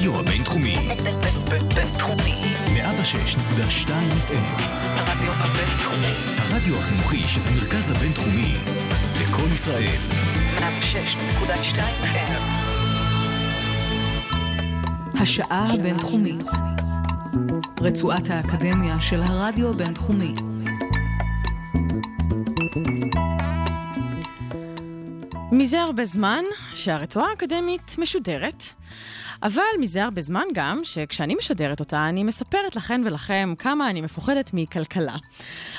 הרדיו הבינתחומי. בינתחומי. 106.2 FM. הרדיו הבינתחומי. הרדיו החינוכי של המרכז הבינתחומי. לקום ישראל. 106.2 FM. השעה הבינתחומית. רצועת האקדמיה של הרדיו הבינתחומי. מזה הרבה זמן שהרצועה האקדמית משודרת, אבל מזה הרבה זמן גם שכשאני משדרת אותה, אני מספרת לכן ולכם כמה אני מפוחדת מכלכלה.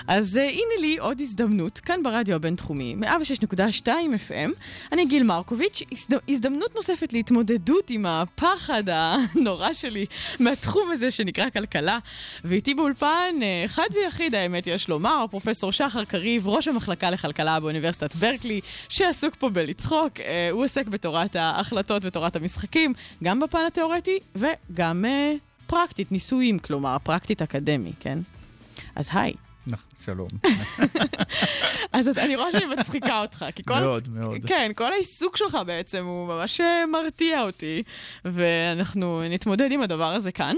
אז uh, הנה לי עוד הזדמנות, כאן ברדיו הבינתחומי, 106.2 FM. אני גיל מרקוביץ', הזד... הזדמנות נוספת להתמודדות עם הפחד הנורא שלי מהתחום הזה שנקרא כלכלה. ואיתי באולפן, אחד ויחיד, האמת יש לומר, פרופסור שחר קריב, ראש המחלקה לכלכלה באוניברסיטת ברקלי, שעסוק פה בלצחוק. Uh, הוא עוסק בתורת ההחלטות ותורת המשחקים, גם בפן התיאורטי וגם uh, פרקטית, ניסויים, כלומר, פרקטית אקדמי, כן? אז היי. שלום. אז אני רואה שאני מצחיקה אותך, כי כל... מאוד, מאוד. כן, כל העיסוק שלך בעצם הוא ממש אה, מרתיע אותי, ואנחנו נתמודד עם הדבר הזה כאן.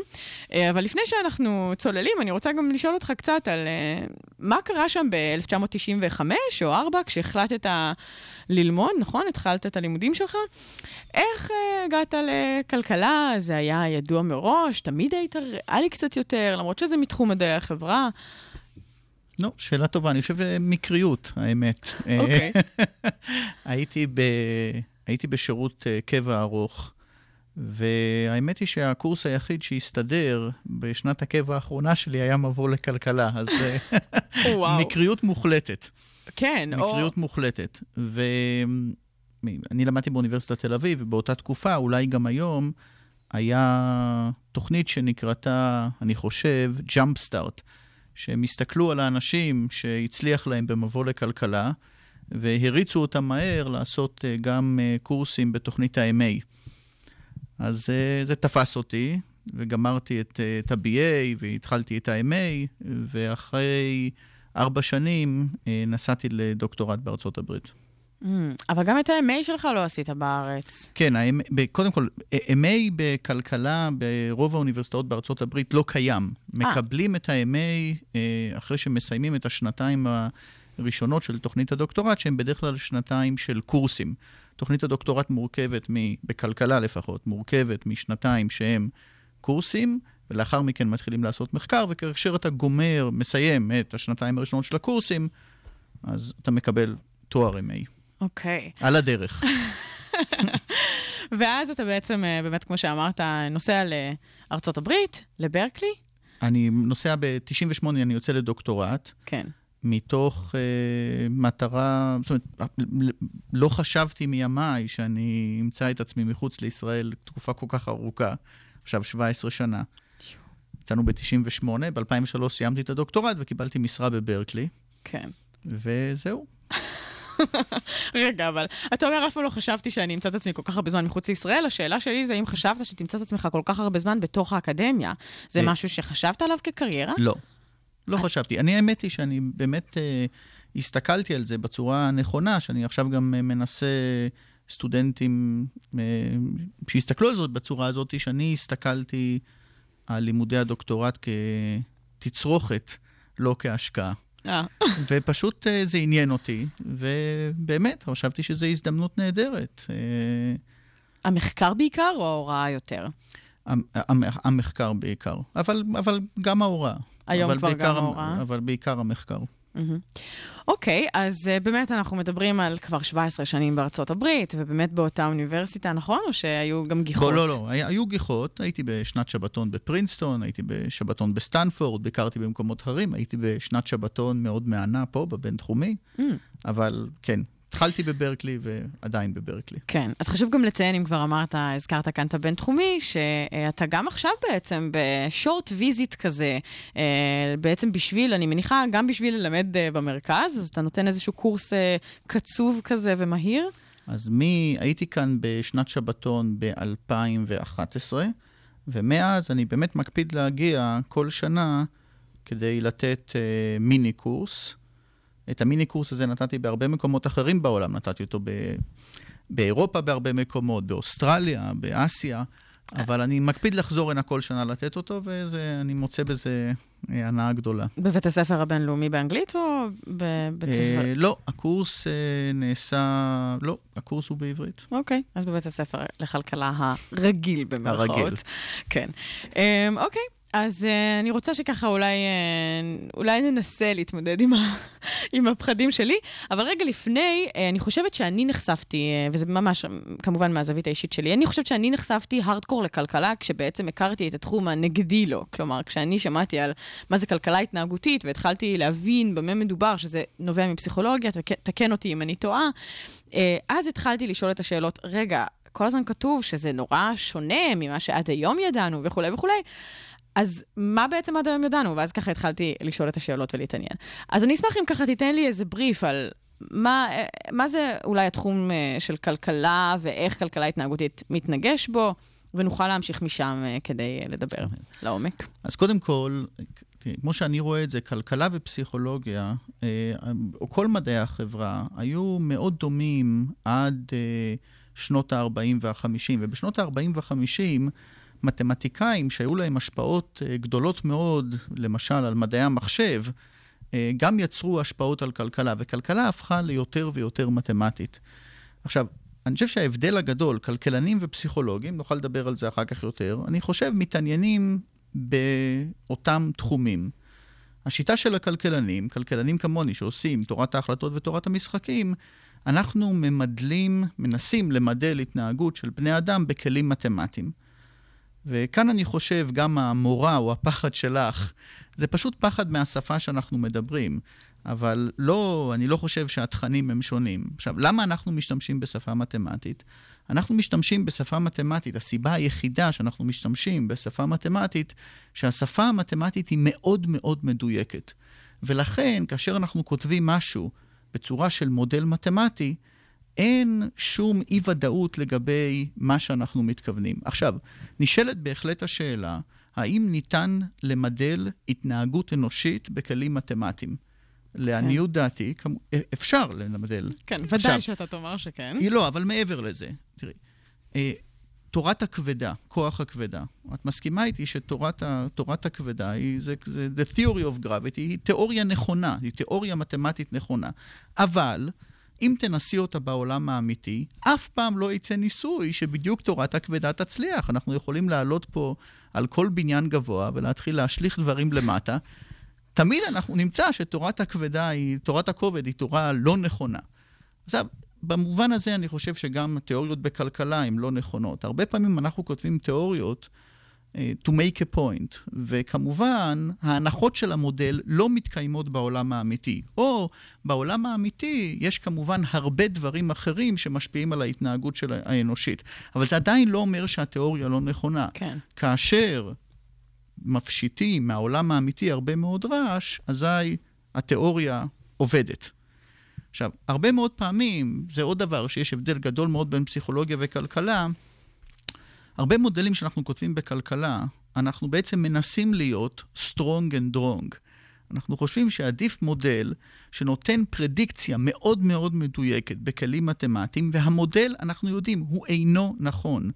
אה, אבל לפני שאנחנו צוללים, אני רוצה גם לשאול אותך קצת על אה, מה קרה שם ב-1995 או 4, כשהחלטת ללמוד, נכון? התחלת את הלימודים שלך. איך הגעת לכלכלה? זה היה ידוע מראש? תמיד היית ריאלי קצת יותר, למרות שזה מתחום מדעי החברה. נו, שאלה טובה, אני חושב אה, מקריות, האמת. אה, אוקיי. הייתי, ב... הייתי בשירות אה, קבע ארוך, והאמת היא שהקורס היחיד שהסתדר בשנת הקבע האחרונה שלי היה מבוא לכלכלה, אז. מקריות מוחלטת. כן, או... מקריות מוחלטת. ואני למדתי באוניברסיטת תל אביב, ובאותה תקופה, אולי גם היום, היה תוכנית שנקראתה, אני חושב, Jump Start, שהם הסתכלו על האנשים שהצליח להם במבוא לכלכלה, והריצו אותם מהר לעשות אה, גם אה, קורסים בתוכנית ה-MA. אז אה, זה תפס אותי, וגמרתי את, את ה-BA, והתחלתי את ה-MA, ואחרי ארבע שנים נסעתי לדוקטורט בארצות הברית. Mm, אבל גם את ה-MA שלך לא עשית בארץ. כן, קודם כל, MA בכלכלה ברוב האוניברסיטאות בארצות הברית לא קיים. מקבלים את ה-MA אה, אחרי שמסיימים את השנתיים הראשונות של תוכנית הדוקטורט, שהן בדרך כלל שנתיים של קורסים. תוכנית הדוקטורט מורכבת, מ- בכלכלה לפחות, מורכבת משנתיים שהם קורסים, ולאחר מכן מתחילים לעשות מחקר, וכאשר אתה גומר, מסיים את השנתיים הראשונות של הקורסים, אז אתה מקבל תואר MA. אוקיי. על הדרך. ואז אתה בעצם, אה, באמת, כמו שאמרת, נוסע לארצות הברית, לברקלי? אני נוסע ב-98, אני יוצא לדוקטורט, כן. מתוך uh, מטרה, זאת אומרת, לא חשבתי מימיי שאני אמצא את עצמי מחוץ לישראל תקופה כל כך ארוכה, עכשיו 17 שנה. יצאנו ב-98, ב-2003 סיימתי את הדוקטורט וקיבלתי משרה בברקלי, כן. וזהו. רגע, אבל אתה אומר, אף פעם לא חשבתי שאני אמצא את עצמי כל כך הרבה זמן מחוץ לישראל. השאלה שלי זה אם חשבת שתמצא את עצמך כל כך הרבה זמן בתוך האקדמיה. זה אה. משהו שחשבת עליו כקריירה? לא, לא חשבתי. אני, האמת היא שאני באמת uh, הסתכלתי על זה בצורה הנכונה, שאני עכשיו גם מנסה סטודנטים שיסתכלו על זאת בצורה הזאת, שאני הסתכלתי על לימודי הדוקטורט כתצרוכת, לא כהשקעה. אה. ופשוט uh, זה עניין אותי, ובאמת, חשבתי שזו הזדמנות נהדרת. Uh, המחקר בעיקר או ההוראה יותר? המ- המ- המחקר בעיקר, אבל, אבל גם ההוראה. היום כבר בעיקר גם ההוראה? אבל בעיקר המחקר. אוקיי, אז uh, באמת אנחנו מדברים על כבר 17 שנים בארצות הברית, ובאמת באותה אוניברסיטה, נכון? או שהיו גם גיחות? לא, לא, לא, היה- היו גיחות, הייתי בשנת שבתון בפרינסטון, הייתי בשבתון בסטנפורד, ביקרתי במקומות אחרים, הייתי בשנת שבתון מאוד מהנה פה, בבינתחומי, Mm. אבל כן, התחלתי בברקלי ועדיין בברקלי. כן, אז חשוב גם לציין, אם כבר אמרת, הזכרת כאן את הבינתחומי, שאתה גם עכשיו בעצם בשורט ויזיט כזה, אה, בעצם בשביל, אני מניחה, גם בשביל ללמד אה, במרכז, אז אתה נותן איזשהו קורס אה, קצוב כזה ומהיר. אז מי, הייתי כאן בשנת שבתון ב-2011, ומאז אני באמת מקפיד להגיע כל שנה כדי לתת מיני קורס. את המיני קורס הזה נתתי בהרבה מקומות אחרים בעולם, נתתי אותו ב... באירופה בהרבה מקומות, באוסטרליה, באסיה, אבל אני מקפיד לחזור הנה כל שנה לתת אותו, ואני מוצא בזה אה, הנאה גדולה. בבית הספר הבינלאומי באנגלית או בבית ספר? אה, לא, הקורס אה, נעשה... לא, הקורס הוא בעברית. אוקיי, אז בבית הספר לכלכלה הרגיל במרכאות. הרגיל. כן. אה, אוקיי. אז uh, אני רוצה שככה אולי, uh, אולי ננסה להתמודד עם, ה, עם הפחדים שלי, אבל רגע לפני, uh, אני חושבת שאני נחשפתי, uh, וזה ממש כמובן מהזווית האישית שלי, אני חושבת שאני נחשפתי הארדקור לכלכלה כשבעצם הכרתי את התחום הנגדי לו. כלומר, כשאני שמעתי על מה זה כלכלה התנהגותית והתחלתי להבין במה מדובר, שזה נובע מפסיכולוגיה, תק, תקן אותי אם אני טועה, uh, אז התחלתי לשאול את השאלות, רגע, כל הזמן כתוב שזה נורא שונה ממה שעד היום ידענו וכולי וכולי. אז מה בעצם עד היום ידענו? ואז ככה התחלתי לשאול את השאלות ולהתעניין. אז אני אשמח אם ככה תיתן לי איזה בריף על מה, מה זה אולי התחום אה, של כלכלה ואיך כלכלה התנהגותית מתנגש בו, ונוכל להמשיך משם אה, כדי לדבר לעומק. אז קודם כל, כמו שאני רואה את זה, כלכלה ופסיכולוגיה, אה, או כל מדעי החברה, היו מאוד דומים עד שנות ה-40 וה-50, ובשנות ה-40 וה-50, מתמטיקאים שהיו להם השפעות אה, גדולות מאוד, למשל על מדעי המחשב, אה, גם יצרו השפעות על כלכלה, וכלכלה הפכה ליותר ויותר מתמטית. עכשיו, אני חושב שההבדל הגדול, כלכלנים ופסיכולוגים, נוכל לדבר על זה אחר כך יותר, אני חושב מתעניינים באותם תחומים. השיטה של הכלכלנים, כלכלנים כמוני שעושים תורת ההחלטות ותורת המשחקים, אנחנו ממדלים, מנסים למדל התנהגות של בני אדם בכלים מתמטיים. וכאן אני חושב גם המורא או הפחד שלך, זה פשוט פחד מהשפה שאנחנו מדברים. אבל לא, אני לא חושב שהתכנים הם שונים. עכשיו, למה אנחנו משתמשים בשפה מתמטית? אנחנו משתמשים בשפה מתמטית, הסיבה היחידה שאנחנו משתמשים בשפה מתמטית, שהשפה המתמטית היא מאוד מאוד מדויקת. ולכן, כאשר אנחנו כותבים משהו בצורה של מודל מתמטי, אין שום אי-ודאות לגבי מה שאנחנו מתכוונים. עכשיו, נשאלת בהחלט השאלה, האם ניתן למדל התנהגות אנושית בכלים מתמטיים? לעניות כן. דעתי, אפשר למדל. כן, ודאי עכשיו, שאתה תאמר שכן. היא לא, אבל מעבר לזה, תראי, אה, תורת הכבדה, כוח הכבדה, את מסכימה איתי שתורת הכבדה היא, זה, זה the theory of gravity, היא תיאוריה נכונה, היא תיאוריה מתמטית נכונה, אבל אם תנסי אותה בעולם האמיתי, אף פעם לא יצא ניסוי שבדיוק תורת הכבדה תצליח. אנחנו יכולים לעלות פה על כל בניין גבוה ולהתחיל להשליך דברים למטה. תמיד אנחנו נמצא שתורת הכבדה היא, תורת הכובד היא תורה לא נכונה. עכשיו, במובן הזה אני חושב שגם תיאוריות בכלכלה הן לא נכונות. הרבה פעמים אנחנו כותבים תיאוריות to make a point. וכמובן, ההנחות של המודל לא מתקיימות בעולם האמיתי. או בעולם האמיתי יש כמובן הרבה דברים אחרים שמשפיעים על ההתנהגות של האנושית. אבל זה עדיין לא אומר שהתיאוריה לא נכונה. כן. כאשר מפשיטים מהעולם האמיתי הרבה מאוד רעש, אזי התיאוריה עובדת. עכשיו, הרבה מאוד פעמים, זה עוד דבר שיש הבדל גדול מאוד בין פסיכולוגיה וכלכלה, הרבה מודלים שאנחנו כותבים בכלכלה, אנחנו בעצם מנסים להיות strong and wrong. אנחנו חושבים שעדיף מודל שנותן פרדיקציה מאוד מאוד מדויקת בכלים מתמטיים, והמודל, אנחנו יודעים, הוא אינו נכון.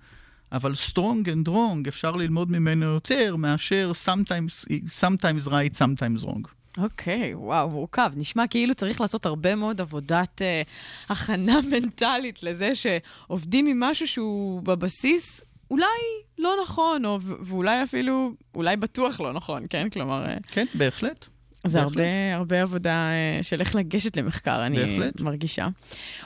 אבל strong and wrong אפשר ללמוד ממנו יותר מאשר sometimes, sometimes right, sometimes wrong. אוקיי, okay, וואו, מורכב. נשמע כאילו צריך לעשות הרבה מאוד עבודת uh, הכנה מנטלית לזה שעובדים עם משהו שהוא בבסיס אולי לא נכון, או, ואולי אפילו, אולי בטוח לא נכון, כן? כלומר... אה, כן, בהחלט. זה בהחלט. הרבה, הרבה עבודה אה, של איך לגשת למחקר, אני בהחלט. מרגישה.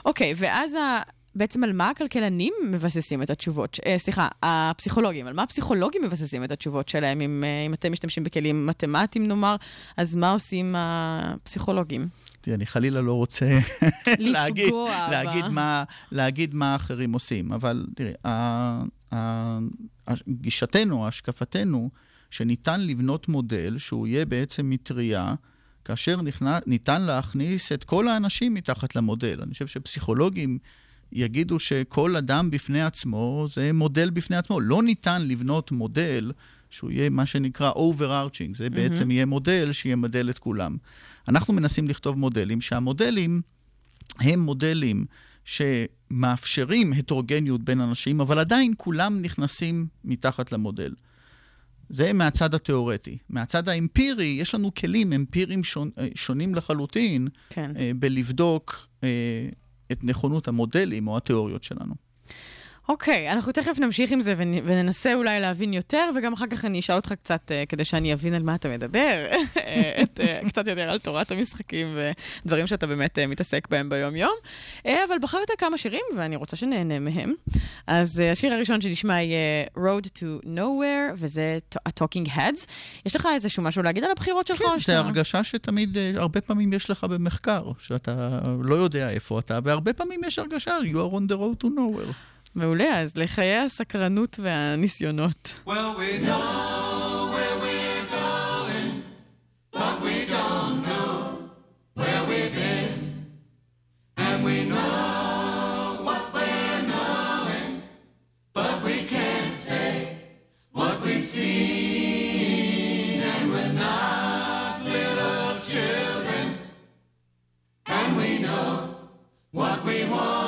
אוקיי, ואז ה... בעצם על מה הכלכלנים מבססים את התשובות, אה, סליחה, הפסיכולוגים, על מה הפסיכולוגים מבססים את התשובות שלהם, אם, אה, אם אתם משתמשים בכלים מתמטיים נאמר, אז מה עושים הפסיכולוגים? תראי, אני חלילה לא רוצה להגיד, להגיד, מה, להגיד מה אחרים עושים, אבל תראי, גישתנו, השקפתנו, שניתן לבנות מודל שהוא יהיה בעצם מטריה, כאשר נכנע, ניתן להכניס את כל האנשים מתחת למודל. אני חושב שפסיכולוגים יגידו שכל אדם בפני עצמו זה מודל בפני עצמו. לא ניתן לבנות מודל שהוא יהיה מה שנקרא overarching, זה mm-hmm. בעצם יהיה מודל שימדל את כולם. אנחנו מנסים לכתוב מודלים שהמודלים הם מודלים ש... מאפשרים הטרוגניות בין אנשים, אבל עדיין כולם נכנסים מתחת למודל. זה מהצד התיאורטי. מהצד האמפירי, יש לנו כלים אמפיריים שונ, אה, שונים לחלוטין כן. אה, בלבדוק אה, את נכונות המודלים או התיאוריות שלנו. אוקיי, אנחנו תכף נמשיך עם זה ונ- וננסה אולי להבין יותר, וגם אחר כך אני אשאל אותך קצת, uh, כדי שאני אבין על מה אתה מדבר, אה, את, uh, קצת יותר על תורת המשחקים ודברים שאתה באמת uh, מתעסק בהם ביום-יום. Uh, אבל בחרת כמה שירים, ואני רוצה שנהנה מהם. אז uh, השיר הראשון שנשמע יהיה Road to Nowhere, וזה ה-Talking Heads. יש לך איזשהו משהו להגיד על הבחירות שלך? כן, שאתה- זה הרגשה שתמיד, אה, הרבה פעמים יש לך במחקר, שאתה לא יודע איפה אתה, והרבה פעמים יש הרגשה, you are on the road to nowhere. מעולה, אז לחיי הסקרנות והניסיונות. Well, we know where we're going, but we don't know where we've been. And we know what we're knowing, but we can't say what we've seen. And we're not little children, and we know what we want.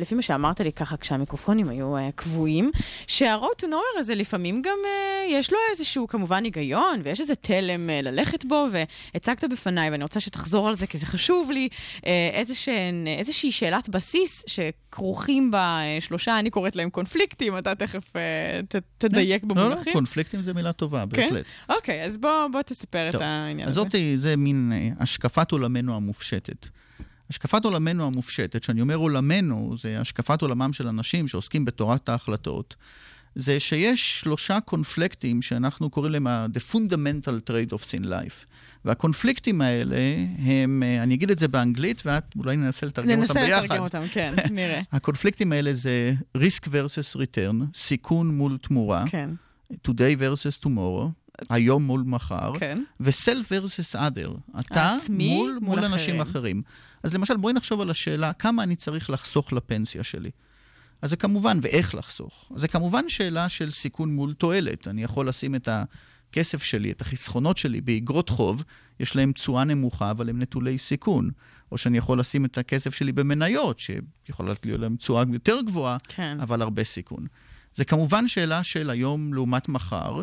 לפי מה שאמרת לי ככה כשהמיקרופונים היו uh, קבועים, שה-road to nowhere הזה לפעמים גם uh, יש לו איזשהו כמובן היגיון, ויש איזה תלם uh, ללכת בו, והצגת בפניי, ואני רוצה שתחזור על זה כי זה חשוב לי, uh, איזשהן, איזושהי שאלת בסיס שכרוכים בה uh, שלושה, אני קוראת להם קונפליקטים, אתה תכף uh, ת, תדייק לא, לא, במונחים. קונפליקטים זה מילה טובה, כן? בהחלט. אוקיי, אז בוא, בוא תספר טוב, את העניין אז הזה. זאתי, זה מין השקפת עולמנו המופשטת. השקפת עולמנו המופשטת, כשאני אומר עולמנו, זה השקפת עולמם של אנשים שעוסקים בתורת ההחלטות, זה שיש שלושה קונפליקטים שאנחנו קוראים להם The Fundamental Trade-offs in Life. והקונפליקטים האלה הם, אה, אני אגיד את זה באנגלית, ואת אולי ננסה לתרגם אותם ננסה ביחד. לתרגם אותם, כן, נראה. הקונפליקטים האלה זה risk versus return, סיכון מול תמורה, כן, today versus tomorrow, היום מול מחר, כן. ו-self versus other, אתה העצמי מול, מול מול אנשים אחרים. אז למשל, בואי נחשוב על השאלה, כמה אני צריך לחסוך לפנסיה שלי? אז זה כמובן, ואיך לחסוך. אז זה כמובן שאלה של סיכון מול תועלת. אני יכול לשים את הכסף שלי, את החסכונות שלי, באגרות חוב, יש להם תשואה נמוכה, אבל הם נטולי סיכון. או שאני יכול לשים את הכסף שלי במניות, שיכולה להיות להם תשואה יותר גבוהה, כן. אבל הרבה סיכון. זה כמובן שאלה של היום לעומת מחר.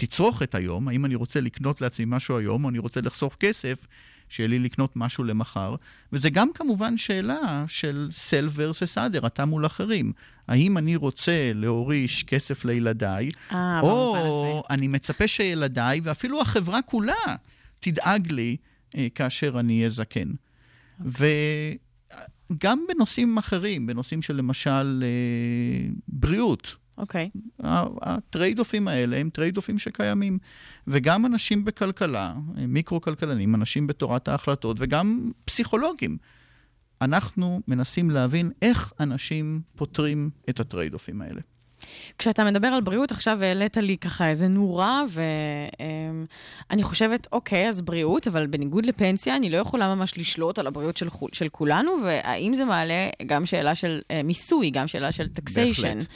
אה, תצרוך את היום, האם אני רוצה לקנות לעצמי משהו היום, או אני רוצה לחסוך כסף, שיהיה לי לקנות משהו למחר. וזה גם כמובן שאלה של self versus other, אתה מול אחרים. האם אני רוצה להוריש כסף לילדיי, אה, במובן הזה. או אני מצפה שילדיי, ואפילו החברה כולה, תדאג לי אה, כאשר אני אהיה זקן. וגם בנושאים אחרים, בנושאים של למשל אה, בריאות, אוקיי. ה trade-offים האלה הם trade-offים שקיימים. וגם אנשים בכלכלה, מיקרו-כלכלנים, אנשים בתורת ההחלטות, וגם פסיכולוגים. אנחנו מנסים להבין איך אנשים פותרים את ה trade-offים האלה. כשאתה מדבר על בריאות, עכשיו העלית לי ככה איזה נורה, ואני חושבת, אוקיי, אז בריאות, אבל בניגוד לפנסיה, אני לא יכולה ממש לשלוט על הבריאות של, של כולנו, והאם זה מעלה גם שאלה של אה, מיסוי, גם שאלה של taxation. בהחלט.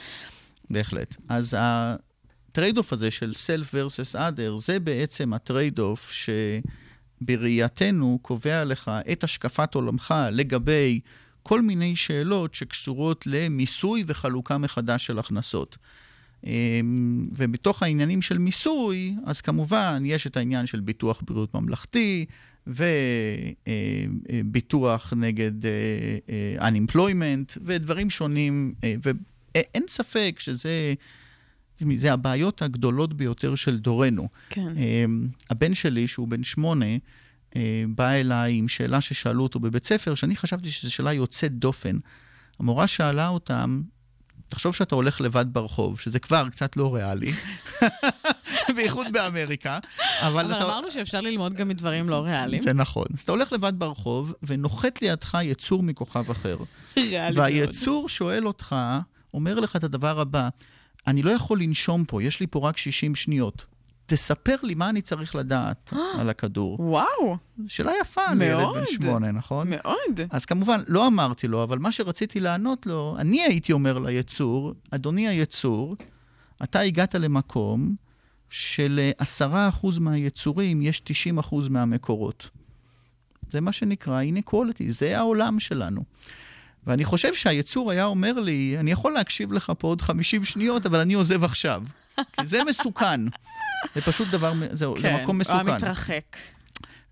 בהחלט. אז ה trade-off הזה של self versus other, זה בעצם ה trade-off שבראייתנו קובע לך את השקפת עולמך לגבי כל מיני שאלות שקשורות למיסוי וחלוקה מחדש של הכנסות. אמ, ובתוך העניינים של מיסוי, אז כמובן יש את העניין של ביטוח בריאות ממלכתי וביטוח נגד אה, אה, unemployment ודברים שונים, ואין ספק שזה זה הבעיות הגדולות ביותר של דורנו. כן. אמ, הבן שלי, שהוא בן שמונה, אה, בא אליי עם שאלה ששאלו אותו בבית ספר, שאני חשבתי שזו שאלה יוצאת דופן. המורה שאלה אותם, תחשוב שאתה הולך לבד ברחוב, שזה כבר קצת לא ריאלי, בייחוד באמריקה, אבל, אבל אתה... אמרנו שאפשר ללמוד גם מדברים לא ריאליים. זה נכון. אז אתה הולך לבד ברחוב, ונוחת לידך יצור מכוכב אחר. ריאלי מאוד. והיצור שואל אותך, אומר לך את הדבר הבא, אני לא יכול לנשום פה, יש לי פה רק 60 שניות. תספר לי מה אני צריך לדעת על הכדור. וואו, שאלה יפה לילד. בן שמונה, נכון? מאוד. אז כמובן, לא אמרתי לו, אבל מה שרציתי לענות לו, אני הייתי אומר ליצור, אדוני היצור, אתה הגעת למקום שלעשרה אחוז מהיצורים יש 90 אחוז מהמקורות. זה מה שנקרא inequality, זה העולם שלנו. ואני חושב שהיצור היה אומר לי, אני יכול להקשיב לך פה עוד 50 שניות, אבל אני עוזב עכשיו. כי זה מסוכן. זה פשוט דבר, זה, זה כן, מקום הוא מסוכן. המתרחק.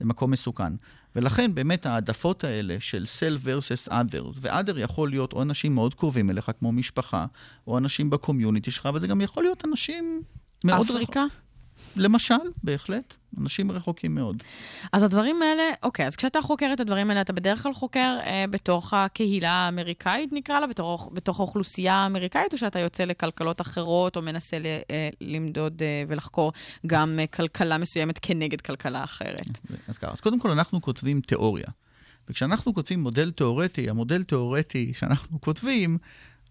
זה מקום מסוכן. ולכן באמת העדפות האלה של self versus others, ו-other יכול להיות או אנשים מאוד קרובים אליך, כמו משפחה, או אנשים בקומיוניטי שלך, אבל זה גם יכול להיות אנשים מאוד רחוקים. אפריקה? למשל, בהחלט, אנשים רחוקים מאוד. אז הדברים האלה, אוקיי, אז כשאתה חוקר את הדברים האלה, אתה בדרך כלל חוקר אה, בתוך הקהילה האמריקאית, נקרא לה, בתוך, בתוך האוכלוסייה האמריקאית, או שאתה יוצא לכלכלות אחרות, או מנסה ל, אה, למדוד אה, ולחקור גם אה, כלכלה מסוימת כנגד כלכלה אחרת? אז ככה, אז קודם כל אנחנו כותבים תיאוריה. וכשאנחנו כותבים מודל תיאורטי, המודל תיאורטי שאנחנו כותבים,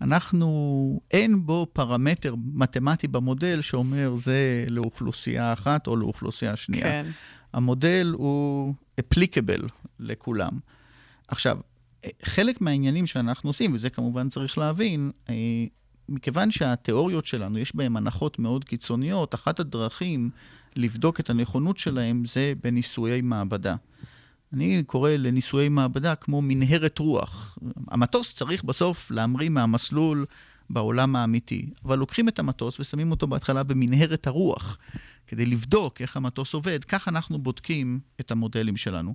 אנחנו, אין בו פרמטר מתמטי במודל שאומר זה לאוכלוסייה אחת או לאוכלוסייה שנייה. כן. המודל הוא applicable לכולם. עכשיו, חלק מהעניינים שאנחנו עושים, וזה כמובן צריך להבין, אה, מכיוון שהתיאוריות שלנו, יש בהן הנחות מאוד קיצוניות, אחת הדרכים לבדוק את הנכונות שלהם זה בניסויי מעבדה. אני קורא לניסויי מעבדה כמו מנהרת רוח. המטוס צריך בסוף להמריא מהמסלול בעולם האמיתי, אבל לוקחים את המטוס ושמים אותו בהתחלה במנהרת הרוח, כדי לבדוק איך המטוס עובד. כך אנחנו בודקים את המודלים שלנו.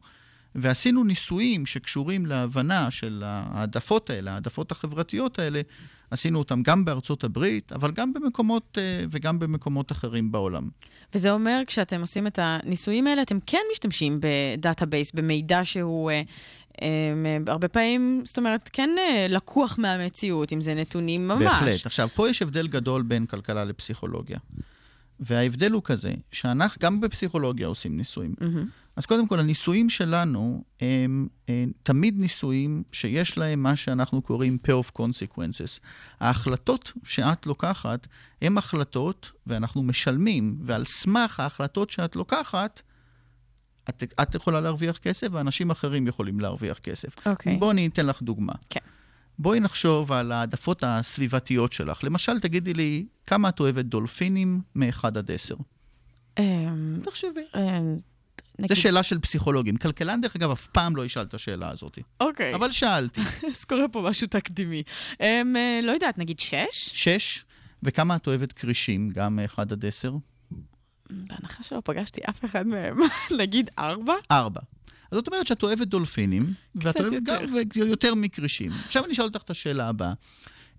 ועשינו ניסויים שקשורים להבנה של העדפות האלה, העדפות החברתיות האלה, עשינו אותם גם בארצות הברית, אבל גם במקומות, אה, וגם במקומות אחרים בעולם. וזה אומר, כשאתם עושים את הניסויים האלה, אתם כן משתמשים ב database, במידע שהוא אה, אה, הרבה פעמים, זאת אומרת, כן לקוח מהמציאות, אם זה נתונים ממש. בהחלט. עכשיו, פה יש הבדל גדול בין כלכלה לפסיכולוגיה. וההבדל הוא כזה, שאנחנו גם בפסיכולוגיה עושים ניסויים. מהמם. אז קודם כל, הניסויים שלנו הם, הם תמיד ניסויים שיש להם מה שאנחנו קוראים pair of consequences. ההחלטות שאת לוקחת הן החלטות, ואנחנו משלמים, ועל סמך ההחלטות שאת לוקחת, את, את יכולה להרוויח כסף, ואנשים אחרים יכולים להרוויח כסף. אוקיי. בואי אני אתן לך דוגמה. כן. בואי נחשוב על העדפות הסביבתיות שלך. למשל, תגידי לי, כמה את אוהבת דולפינים מ-1 עד 10? אמ, תחשבי. אמ, זו נגיד- שאלה של פסיכולוגים. כלכלן, דרך אגב, אף פעם לא ישאל את השאלה הזאת. אוקיי. אבל שאלתי. אז קורה פה משהו תקדימי. אמ, אה, לא יודעת, נגיד שש? שש, וכמה את אוהבת כרישים, גם מ-1 עד 10? בהנחה שלא פגשתי אף אחד מהם, נגיד ארבע? ארבע. אז זאת אומרת שאת אוהבת דולפינים, ואת אוהבת יותר. גם יותר מכרישים. עכשיו אני אשאל אותך את השאלה הבאה.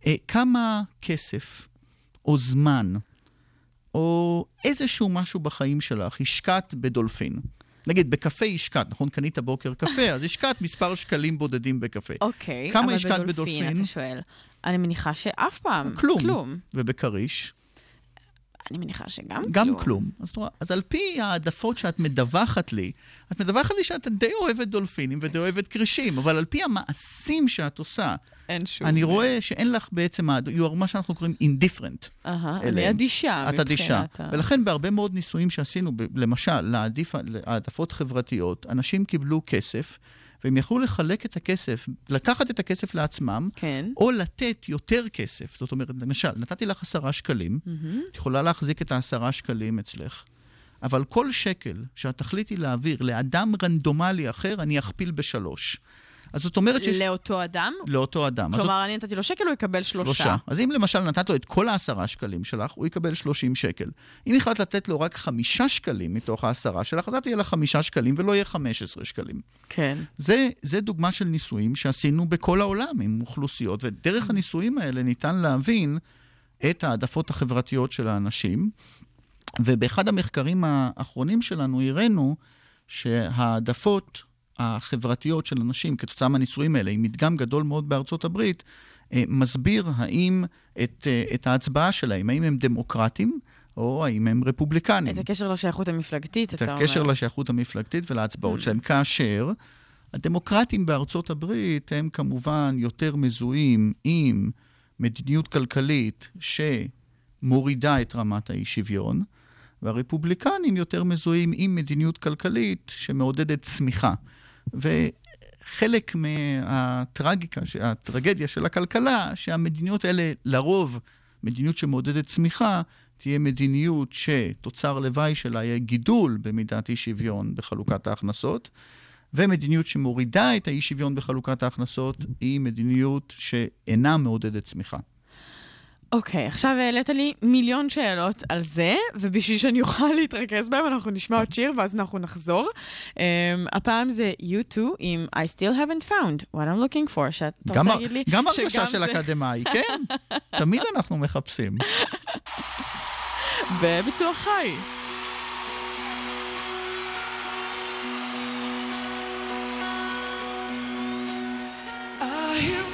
אה, כמה כסף או זמן, או איזשהו משהו בחיים שלך השקעת בדולפין? נגיד, בקפה השקעת, נכון? קנית בוקר קפה, אז השקעת מספר שקלים בודדים בקפה. אוקיי. כמה השקעת אבל בדולפין? אתה שואל. אני מניחה שאף פעם. כלום. כלום. ובכריש? אני מניחה שגם כלום. גם כלום. אז, את רואה, אז על פי העדפות שאת מדווחת לי, את מדווחת לי שאת די אוהבת דולפינים ודי אוהבת כרישים, אבל על פי המעשים שאת עושה, אין שום... אני רואה שאין לך בעצם, you are מה שאנחנו קוראים indifferent. אהה, אני. אדישה. את אדישה. ה- ולכן בהרבה מאוד ניסויים שעשינו, ב- למשל, להעדיף- להעדפות חברתיות, אנשים קיבלו כסף, והם יכלו לחלק את הכסף, לקחת את הכסף לעצמם, כן. או לתת יותר כסף. זאת אומרת, למשל, נתתי לך עשרה שקלים, את יכולה להחזיק את העשרה שקלים אצלך, אבל כל שקל שאת תחליטי להעביר לאדם רנדומלי אחר, אני אכפיל בשלוש. אז זאת אומרת שיש... לאותו אדם? לאותו אדם. אז זאת- כלומר, אני נתתי לו שקל, הוא יקבל שלושה. שלושה. אז אם למשל נתת לו את כל העשרה שקלים שלך, הוא יקבל 30 שקל. אם החלטת לתת לו רק חמישה שקלים מתוך העשרה שלך, אז תהיה לך חמישה שקלים ולא יהיה 15 שקלים. כן. זה, זה דוגמה של ניסויים שעשינו בכל העולם עם אוכלוסיות, ודרך הניסויים האלה ניתן להבין את העדפות החברתיות של האנשים. ובאחד המחקרים האחרונים שלנו הראינו שהעדפות החברתיות של אנשים כתוצאה מהניסויים האלה, עם מדגם גדול מאוד בארצות הברית, אה, מסביר האם את, אה, את ההצבעה שלהם, האם הם דמוקרטים או האם הם רפובליקנים. את הקשר לשייכות המפלגתית, את אתה אומר. הקשר לשייכות המפלגתית ולהצבעות שלהם, כאשר הדמוקרטים בארצות הברית הם כמובן יותר מזוהים עם מדיניות כלכלית שמורידה את רמת האי-שוויון, והרפובליקנים יותר מזוהים עם מדיניות כלכלית שמעודדת צמיחה. וחלק מהטרגיקה, הטרגדיה של הכלכלה, שהמדיניות האלה לרוב, מדיניות שמעודדת צמיחה, תהיה מדיניות שתוצר לוואי שלה יהיה גידול במידת אי שוויון בחלוקת ההכנסות, ומדיניות שמורידה את האי שוויון בחלוקת ההכנסות היא מדיניות שאינה מעודדת צמיחה. אוקיי, עכשיו העלית לי מיליון שאלות על זה, ובשביל שאני אוכל להתרכז בהם, אנחנו נשמע עוד שיר ואז אנחנו נחזור. Um, הפעם זה U2 עם I still haven't found what I'm looking for, שאתה גם, רוצה ה- להגיד לי גם הרגשה של זה אקדמאי, כן, תמיד אנחנו מחפשים. בביצוע חי. I hear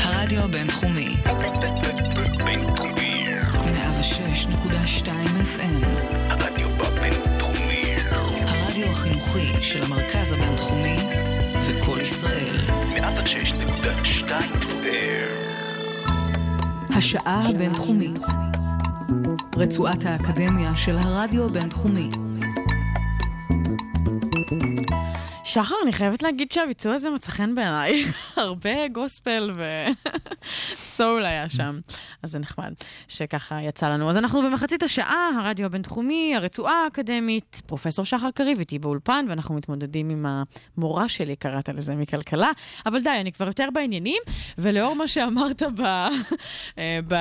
הרדיו הבינתחומי. בינתחומי. 106.2 FM. הרדיו בבינתחומי. הרדיו החינוכי של המרכז הבינתחומי זה קול ישראל. 106.2 השעה הבינתחומית. רצועת האקדמיה של הרדיו הבינתחומי. שחר, אני חייבת להגיד שהביצוע הזה מצא חן בעיניי. הרבה גוספל וסול היה שם. אז זה נחמד שככה יצא לנו. אז אנחנו במחצית השעה, הרדיו הבינתחומי, הרצועה האקדמית, פרופסור שחר קריב איתי באולפן, ואנחנו מתמודדים עם המורה שלי, קראת לזה מכלכלה. אבל די, אני כבר יותר בעניינים, ולאור מה שאמרת ב... אה, ב...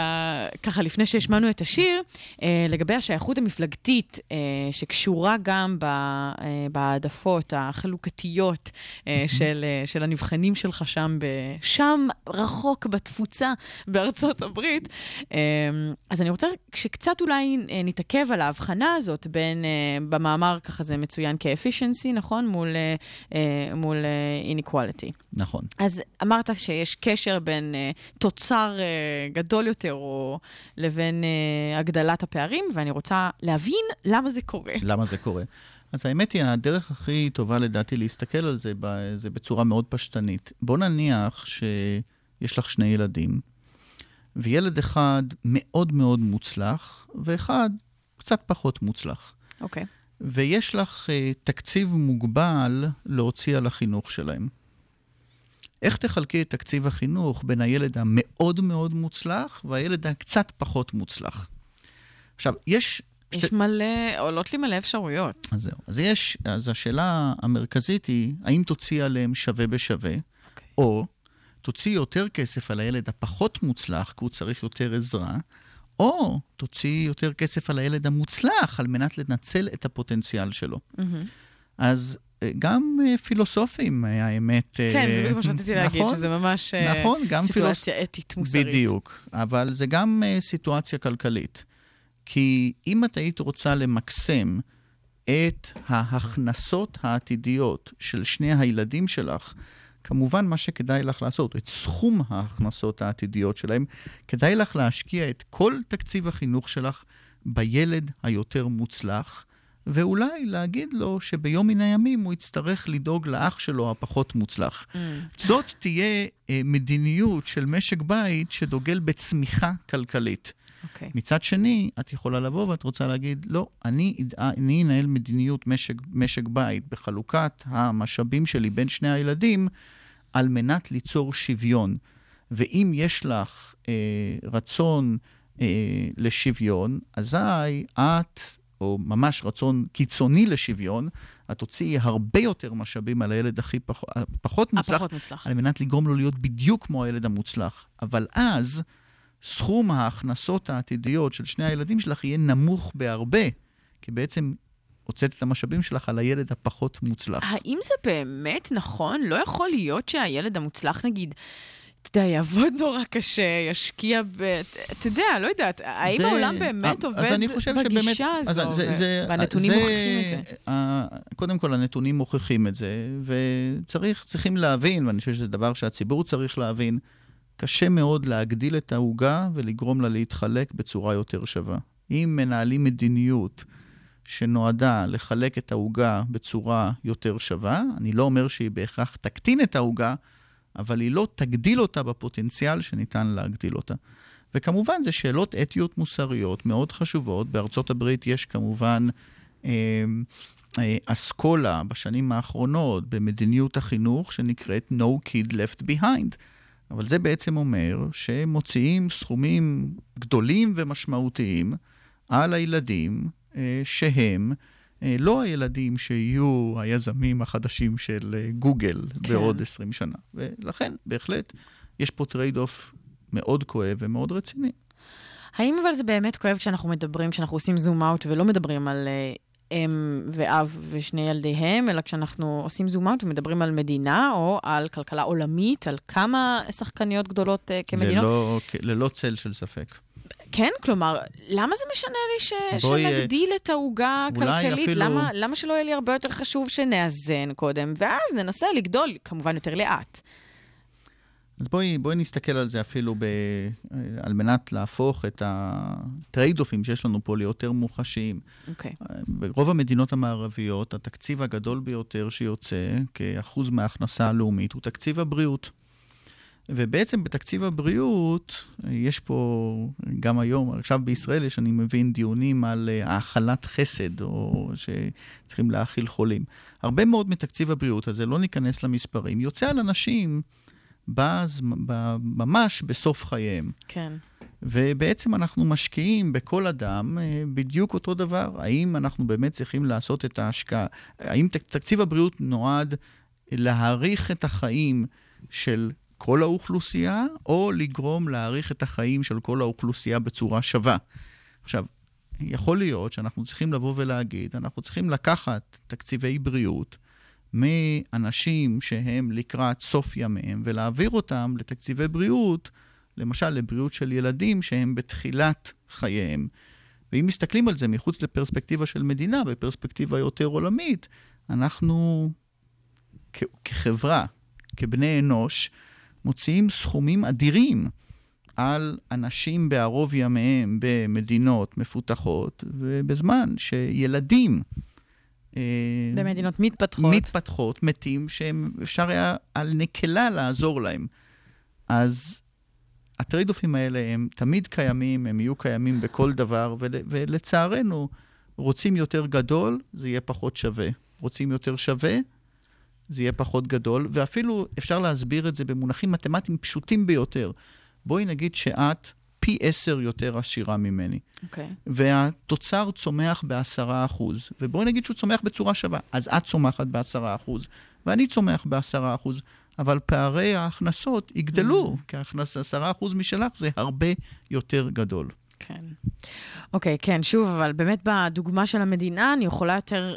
ככה לפני שהשמענו את השיר, אה, לגבי השייכות המפלגתית, אה, שקשורה גם בהעדפות החלוקתיות של, של הנבחנים שלך שם, ב... שם רחוק בתפוצה בארצות הברית. אה, אז אני רוצה שקצת אולי אה, נתעכב על ההבחנה הזאת בין, אה, במאמר ככה זה מצוין כ-efficiency, נכון? מול, אה, מול inequality. נכון. אז אמרת שיש קשר בין תוצר גדול יותר או לבין הגדלת הפערים, ואני רוצה להבין למה זה קורה. למה זה קורה? אז האמת היא, הדרך הכי טובה לדעתי להסתכל על זה, זה בצורה מאוד פשטנית. בוא נניח שיש לך שני ילדים, וילד אחד מאוד מאוד מוצלח, ואחד קצת פחות מוצלח. אוקיי. ויש לך uh, תקציב מוגבל להוציא על החינוך שלהם. איך תחלקי את תקציב החינוך בין הילד המאוד מאוד מוצלח והילד הקצת פחות מוצלח? עכשיו, יש... יש מלא, עולות לי מלא אפשרויות. אז זהו. אז יש, אז השאלה המרכזית היא, האם תוציא עליהם שווה בשווה, אוקיי. או תוציא יותר כסף על הילד הפחות מוצלח, כי הוא צריך יותר עזרה, או תוציא יותר כסף על הילד המוצלח, על מנת לנצל את הפוטנציאל שלו. מהמם. אז אה, גם אה, פילוסופים, אה, האמת... כן, זה בדיוק מה שרציתי להגיד, נכון, שזה ממש נכון, גם סיטואציה אתית מוסרית. בדיוק, אבל זה גם סיטואציה כלכלית. כי אם את היית רוצה למקסם את ההכנסות העתידיות של שני הילדים שלך, כמובן מה שכדאי לך לעשות, את סכום ההכנסות העתידיות שלהם, כדאי לך להשקיע את כל תקציב החינוך שלך בילד היותר מוצלח, ואולי להגיד לו שביום מן הימים הוא יצטרך לדאוג לאח שלו הפחות מוצלח. Mm. זאת תהיה אה, מדיניות של משק בית שדוגל בצמיחה כלכלית. אוקיי. מצד שני, את יכולה לבוא ואת רוצה להגיד, לא, אני, אני אנהל מדיניות משק, משק בית בחלוקת המשאבים שלי בין שני הילדים, על מנת ליצור שוויון. ואם יש לך אה, רצון אה, לשוויון, אזי את, או ממש רצון קיצוני לשוויון, את תוציאי הרבה יותר משאבים על הילד הכי פח, פחות מוצלח, הפחות מוצלח. על מנת לגרום לו להיות בדיוק כמו הילד המוצלח. אבל אז, סכום ההכנסות העתידיות של שני הילדים שלך יהיה נמוך בהרבה, כי בעצם הוצאת את המשאבים שלך על הילד הפחות מוצלח. האם זה באמת נכון? לא יכול להיות שהילד המוצלח, נגיד, אתה יודע, יעבוד נורא קשה, ישקיע ב... אתה יודע, לא יודעת, האם זה- העולם באמת אז עובד אני חושב שבאמת- בגישה אז הזו? זה- זה- והנתונים זה- מוכיחים את זה. ה- קודם כל, הנתונים מוכיחים את זה, וצריך, צריכים להבין, ואני חושב שזה דבר שהציבור צריך להבין, קשה מאוד להגדיל את העוגה ולגרום לה להתחלק בצורה יותר שווה. אם מנהלים מדיניות שנועדה לחלק את העוגה בצורה יותר שווה, אני לא אומר שהיא בהכרח תקטין את העוגה, אבל היא לא תגדיל אותה בפוטנציאל שניתן להגדיל אותה. וכמובן, זה שאלות אתיות מוסריות מאוד חשובות. בארצות הברית יש כמובן אה, אה, אסכולה בשנים האחרונות במדיניות החינוך שנקראת No Kid Left Behind. אבל זה בעצם אומר שמוציאים סכומים גדולים ומשמעותיים על הילדים אה, שהם אה, לא הילדים שיהיו היזמים החדשים של אה, גוגל כן. בעוד 20 שנה. ולכן, בהחלט, יש פה trade off מאוד כואב ומאוד רציני. האם אבל זה באמת כואב כשאנחנו מדברים, כשאנחנו עושים zoom out ולא מדברים על אה, אם ואב ושני ילדיהם, אלא כשאנחנו עושים zoom out ומדברים על מדינה או על כלכלה עולמית, על כמה שחקניות גדולות אה, כמדינות? ללא, ללא צל של ספק. כן, כלומר, למה זה משנה לי ש... בואי, אה, שנגדיל את העוגה הכלכלית? אפילו- למה, למה שלא יהיה לי הרבה יותר חשוב שנאזן קודם, ואז ננסה לגדול, כמובן יותר לאט. אז בואי, בואי נסתכל על זה אפילו ב, על מנת להפוך את הטרייד-אופים שיש לנו פה ליותר מוחשיים. אוקיי. ברוב המדינות המערביות, התקציב הגדול ביותר שיוצא כאחוז מההכנסה הלאומית הוא תקציב הבריאות. ובעצם בתקציב הבריאות, יש פה, גם היום, עכשיו בישראל יש, אני מבין, דיונים על אה, האכלת חסד, או שצריכים להאכיל חולים. הרבה מאוד מתקציב הבריאות הזה, לא ניכנס למספרים, יוצא על אנשים בז, ב- ממש בסוף חייהם. כן. ובעצם אנחנו משקיעים בכל אדם אה, בדיוק אותו דבר. האם אנחנו באמת צריכים לעשות את ההשקעה? האם תק- תקציב הבריאות נועד להאריך את החיים של כל האוכלוסייה, או לגרום להאריך את החיים של כל האוכלוסייה בצורה שווה? עכשיו, יכול להיות שאנחנו צריכים לבוא ולהגיד, אנחנו צריכים לקחת תקציבי בריאות מאנשים שהם לקראת סוף ימיהם, ולהעביר אותם לתקציבי בריאות, למשל לבריאות של ילדים שהם בתחילת חייהם. ואם מסתכלים על זה מחוץ לפרספקטיבה של מדינה, בפרספקטיבה יותר עולמית, אנחנו כ- כחברה, כבני אנוש, מוציאים סכומים אדירים על אנשים בערוב ימיהם במדינות מפותחות, ובזמן שילדים... אה, במדינות מתפתחות. מתפתחות, מתים, שאפשר היה על נקלה לעזור להם. אז הטרייד-אופים האלה הם תמיד קיימים, הם יהיו קיימים בכל דבר, ול, ולצערנו, רוצים יותר גדול, זה יהיה פחות שווה. רוצים יותר שווה, זה יהיה פחות גדול, ואפילו אפשר להסביר את זה במונחים מתמטיים פשוטים ביותר. בואי נגיד שאת פי עשר יותר עשירה ממני. אוקיי. והתוצר צומח בעשרה אחוז, ובואי נגיד שהוא צומח בצורה שווה, אז את צומחת בעשרה אחוז, ואני צומח בעשרה אחוז, אבל פערי ההכנסות יגדלו, כי ההכנסה, עשרה אחוז משלך זה הרבה יותר גדול. כן. אוקיי, כן, שוב, אבל באמת בדוגמה של המדינה, אני יכולה יותר...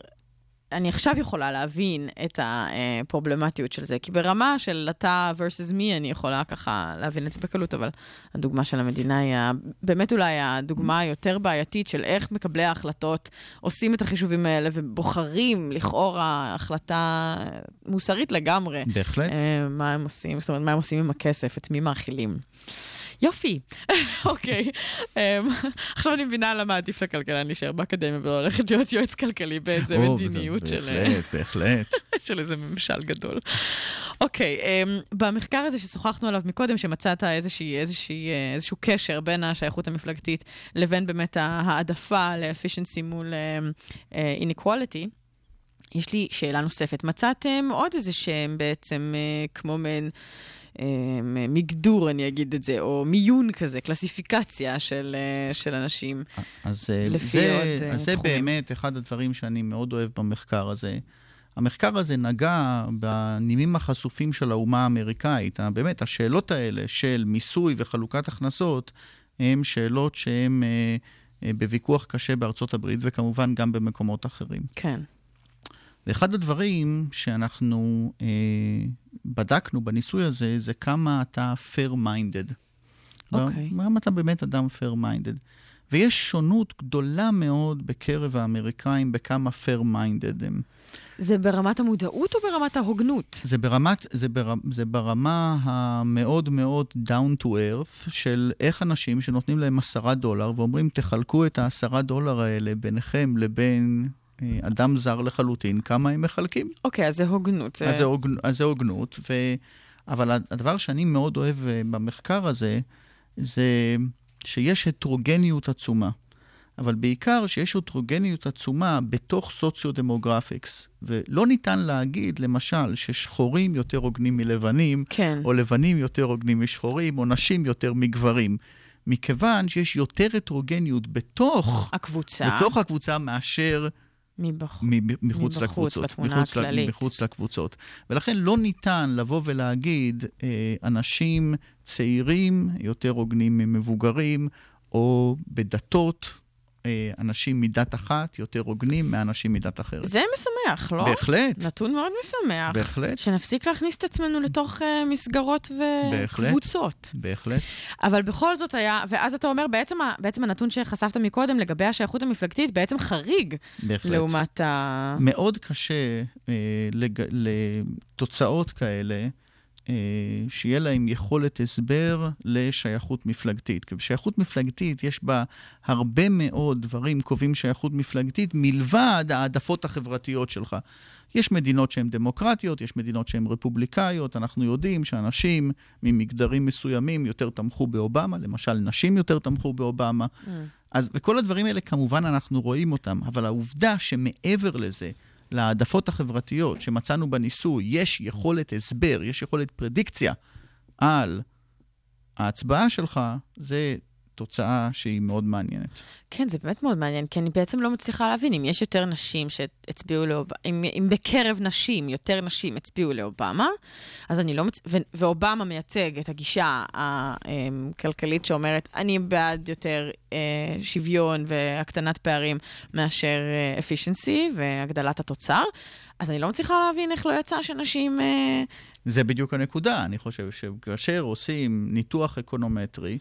אני עכשיו יכולה להבין את הפרובלמטיות של זה, כי ברמה של אתה versus me, אני יכולה ככה להבין את זה בקלות, אבל הדוגמה של המדינה היא באמת אולי הדוגמה היותר בעייתית של איך מקבלי ההחלטות עושים את החישובים האלה ובוחרים לכאורה החלטה מוסרית לגמרי. בהחלט. אה, מה הם עושים, זאת אומרת, מה הם עושים עם הכסף, את מי מאכילים. יופי, אוקיי. אמ, עכשיו אני מבינה למה עדיף לכלכלן להישאר באקדמיה ולא ללכת להיות יועץ כלכלי באיזה מדיניות של... בהחלט, בהחלט. של איזה ממשל גדול. אוקיי, אמ, במחקר הזה ששוחחנו עליו מקודם, שמצאת אה, איזשהו קשר בין השייכות המפלגתית לבין באמת ההעדפה לאפישנסי מול אה, איניquality, יש לי שאלה נוספת. מצאתם עוד איזה שהם בעצם אה, כמו מעין... אה, מגדור, אני אגיד את זה, או מיון כזה, קלסיפיקציה של, אה, של אנשים. אז אה, לפי זה, עוד, אה, אז זה תחומים. באמת אחד הדברים שאני מאוד אוהב במחקר הזה. המחקר הזה נגע בנימים החשופים של האומה האמריקאית. באמת, השאלות האלה של מיסוי וחלוקת הכנסות, הן שאלות שהן בוויכוח קשה בארצות הברית, וכמובן גם במקומות אחרים. כן. ואחד הדברים שאנחנו אה, בדקנו בניסוי הזה, זה כמה אתה fair-minded. אוקיי. כמה אתה באמת אדם fair-minded. ויש שונות גדולה מאוד בקרב האמריקאים בכמה fair-minded הם. זה ברמת המודעות או ברמת ההוגנות? זה, ברמת, זה, בר, זה ברמה המאוד מאוד down to earth של איך אנשים שנותנים להם עשרה דולר ואומרים, תחלקו את העשרה דולר האלה ביניכם לבין אדם זר לחלוטין, כמה הם מחלקים. אוקיי, אז זה הוגנות. אז זה, הוגנ... אז זה הוגנות, ו... אבל הדבר שאני מאוד אוהב אה, במחקר הזה, זה שיש הטרוגניות עצומה. אבל בעיקר שיש הטרוגניות עצומה בתוך סוציו-דמוגרפיקס. ולא ניתן להגיד, למשל, ששחורים יותר הוגנים מלבנים, כן. או לבנים יותר הוגנים משחורים, או נשים יותר מגברים. מכיוון שיש יותר הטרוגניות בתוך, הקבוצה, בתוך הקבוצה מאשר מבחוץ. מ- מחוץ מבחוץ, לקבוצות. בתמונה מחוץ ל- הכללית. מחוץ לקבוצות. ולכן לא ניתן לבוא ולהגיד, אה, אנשים צעירים יותר הוגנים ממבוגרים, או בדתות, אנשים מדת אחת יותר הוגנים מאנשים מדת אחרת. זה משמח, לא? בהחלט, נתון מאוד משמח. בהחלט, שנפסיק להכניס את עצמנו לתוך uh, מסגרות. וקבוצות. בהחלט. אבל בכל זאת היה, ואז אתה אומר, בעצם, בעצם הנתון שחשפת מקודם לגבי השייכות המפלגתית, בעצם חריג בהחלט. לעומת ה... מאוד קשה אה, לג... לתוצאות כאלה אה, שיהיה להם יכולת הסבר לשייכות מפלגתית. כי בשייכות מפלגתית יש בה הרבה מאוד דברים קובעים שייכות מפלגתית, מלבד העדפות החברתיות שלך. יש מדינות שהן דמוקרטיות, יש מדינות שהן רפובליקאיות, אנחנו יודעים שאנשים ממגדרים מסוימים יותר תמכו באובמה, למשל נשים יותר תמכו באובמה. Mm. אז, וכל הדברים האלה כמובן אנחנו רואים אותם, אבל העובדה שמעבר לזה, להעדפות החברתיות שמצאנו בניסוי, יש יכולת הסבר, יש יכולת פרדיקציה על ההצבעה שלך, זה תוצאה שהיא מאוד מעניינת. כן, זה באמת מאוד מעניין, כי אני בעצם לא מצליחה להבין אם יש יותר נשים שהצביעו לאובמה, אם, אם בקרב נשים יותר נשים הצביעו לאובמה, אז אני לא מצ... ו- ואובמה מייצג את הגישה הכלכלית שאומרת, אני בעד יותר אה, שוויון והקטנת פערים מאשר efficiency והגדלת התוצר, אז אני לא מצליחה להבין איך לא יצא שנשים... אה... זה בדיוק הנקודה. אני חושב שכאשר עושים ניתוח אקונומטרי,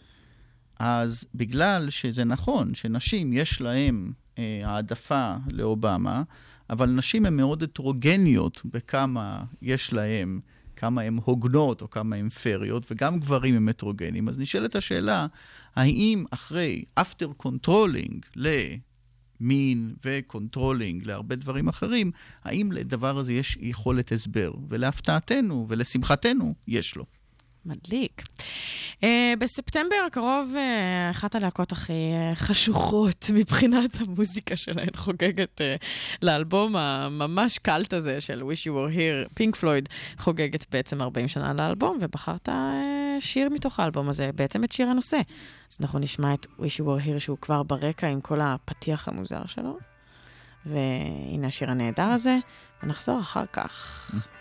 אז בגלל שזה נכון שנשים יש להן אה, העדפה לאובמה, אבל נשים הן מאוד הטרוגניות בכמה יש להן, כמה הן הוגנות או כמה הן פריות, וגם גברים הם הטרוגנים. אז נשאלת השאלה, האם אחרי after controlling למין ו controlling להרבה דברים אחרים, האם לדבר הזה יש יכולת הסבר? ולהפתעתנו ולשמחתנו, יש לו. מדליק. Uh, בספטמבר הקרוב, uh, אחת הלהקות הכי uh, חשוכות מבחינת המוזיקה שלהן חוגגת uh, לאלבום הממש cult הזה של Wish You Were Here, פינק פלויד, חוגגת בעצם 40 שנה לאלבום, ובחרת uh, שיר מתוך האלבום הזה, בעצם את שיר הנושא. אז אנחנו נשמע את Wish You Were Here שהוא כבר ברקע עם כל הפתיח המוזר שלו, והנה השיר הנהדר הזה, ונחזור אחר כך. So,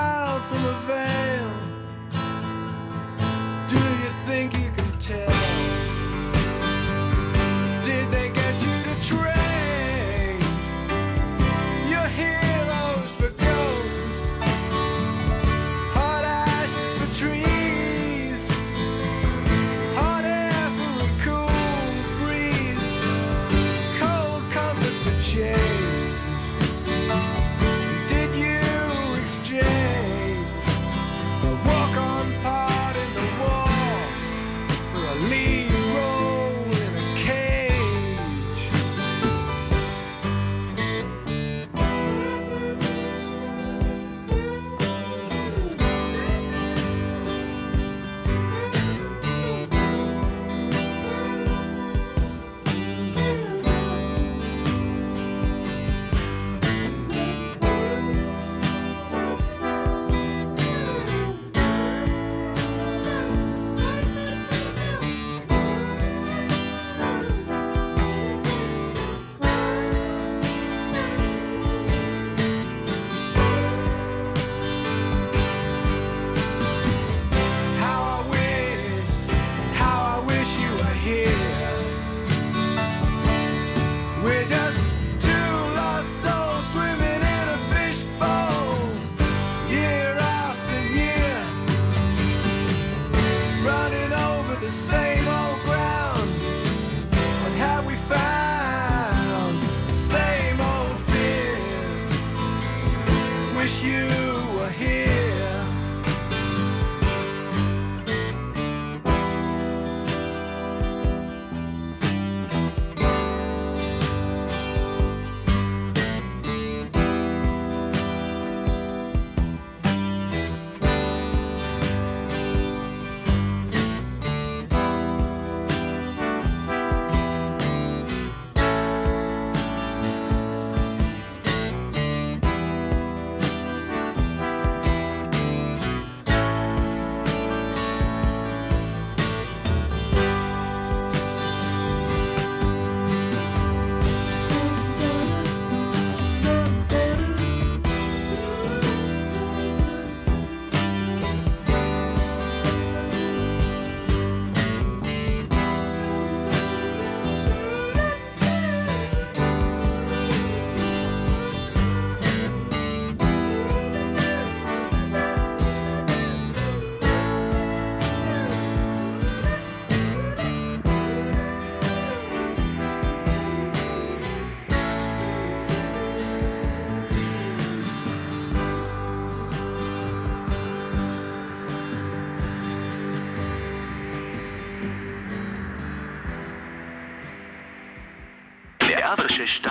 106.2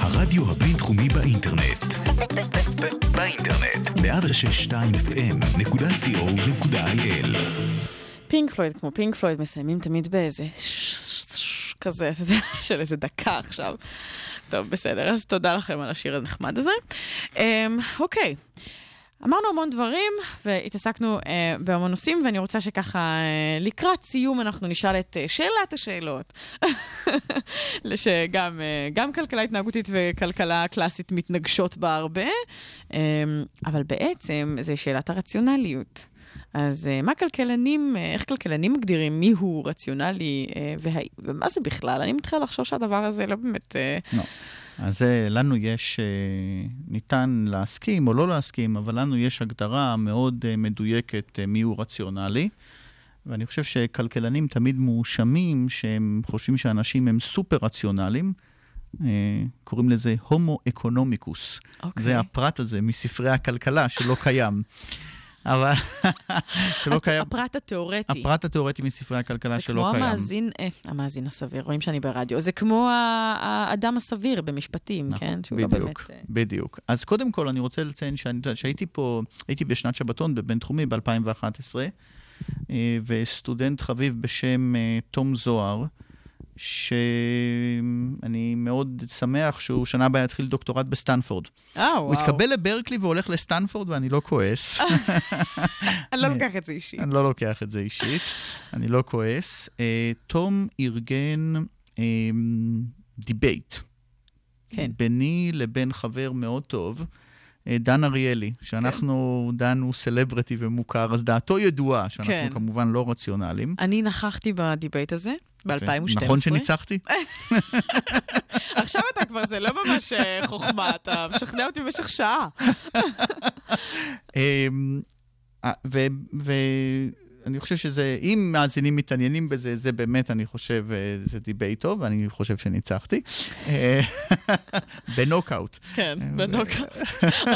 הרדיו הבינתחומי באינטרנט. באינטרנט. 106.2 פינק פלויד, כמו פינק פלויד, מסיימים תמיד באיזה כזה, אתה יודע, של איזה דקה עכשיו. טוב, בסדר, אז תודה לכם על השיר הנחמד הזה. אמ, אוקיי. אמרנו המון דברים והתעסקנו אה, בהמון נושאים, ואני רוצה שככה אה, לקראת סיום אנחנו נשאל את אה, שאלת השאלות. שגם אה, גם כלכלה התנהגותית וכלכלה קלאסית מתנגשות בה הרבה, אה, אבל בעצם זה שאלת הרציונליות. אז אה, מה כלכלנים, אה, איך כלכלנים מגדירים מיהו רציונלי אה, וה... ומה זה בכלל? אני מתחילה לחשוב שהדבר הזה לא באמת... אה, לא. אז אה, לנו יש, אה, ניתן להסכים או לא להסכים, אבל לנו יש הגדרה מאוד אה, מדויקת מיהו רציונלי. ואני חושב שכלכלנים תמיד מואשמים שהם חושבים שאנשים הם סופר רציונליים. אה, קוראים לזה הומו אקונומיקוס. אוקיי. זה הפרט הזה מספרי הכלכלה שלא קיים. אבל שלא קיים. הפרט התיאורטי. הפרט התיאורטי מספרי הכלכלה זה שלא כמו קיים. המאזין, אה, המאזין הסביר, רואים שאני ברדיו. זה כמו האדם הסביר במשפטים, נכון, כן? שהוא לא בדיוק, באמת... אה, בדיוק. אז קודם כל, אני רוצה לציין שאני- שהייתי פה, הייתי בשנת שבתון בבינתחומי ב-2011, וסטודנט חביב בשם אה, תום זוהר, שאני מאוד שמח שהוא שנה הבאה יתחיל דוקטורט בסטנפורד. אה, וואו. הוא התקבל לברקלי והולך לסטנפורד ואני לא כועס. אני לא לוקח את זה אישית. אני לא לוקח את זה אישית, אני לא כועס. אה, תום ארגן אה, debate. כן. ביני לבין חבר מאוד טוב, אה, דן אריאלי, שאנחנו, דן הוא סלבריטי ומוכר, אז דעתו ידועה, שאנחנו כן. כמובן לא רציונליים. אני נכחתי בדיבייט הזה ב-2012. נכון שניצחתי? עכשיו אתה כבר, זה לא ממש אה, חוכמה, אתה משכנע אותי במשך שעה. אמ, ואני חושב שזה, אם מאזינים מתעניינים בזה, זה באמת, אני חושב, אה, זה debate טוב, ואני חושב שניצחתי. אה, בנוקאוט. כן, בנוקאוט.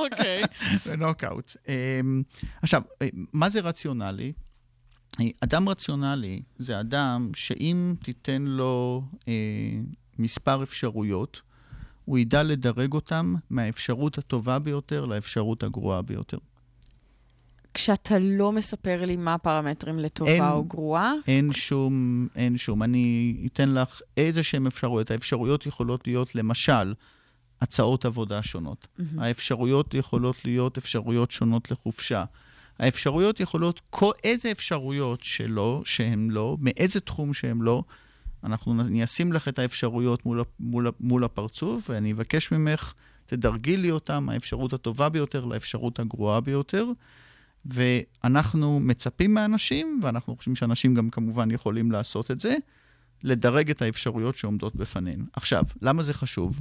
אוקיי. בנוקאוט. אמ, עכשיו, מה זה רציונלי? אדם רציונלי זה אדם שאם תיתן לו אה, מספר אפשרויות, הוא ידע לדרג אותם מהאפשרות הטובה ביותר לאפשרות הגרועה ביותר. כשאתה לא מספר לי מה הפרמטרים אין- לטובה או גרועה, אין שום, אין שום. אני אתן לך איזה שהן אפשרויות. האפשרויות יכולות להיות, למשל, הצעות עבודה שונות. האפשרויות יכולות להיות אפשרויות שונות לחופשה. האפשרויות יכולות, כל, איזה אפשרויות שלא, שהן לא, מאיזה תחום שהן לא, אנחנו נ- אני אשים לך את האפשרויות מול, מול, מול הפרצוף, ואני אבקש ממך, תדרגי לי אותם, האפשרות הטובה ביותר לאפשרות הגרועה ביותר. ואנחנו מצפים מאנשים, ואנחנו חושבים שאנשים גם כמובן יכולים לעשות את זה, לדרג את האפשרויות שעומדות בפנינו. עכשיו, למה זה חשוב?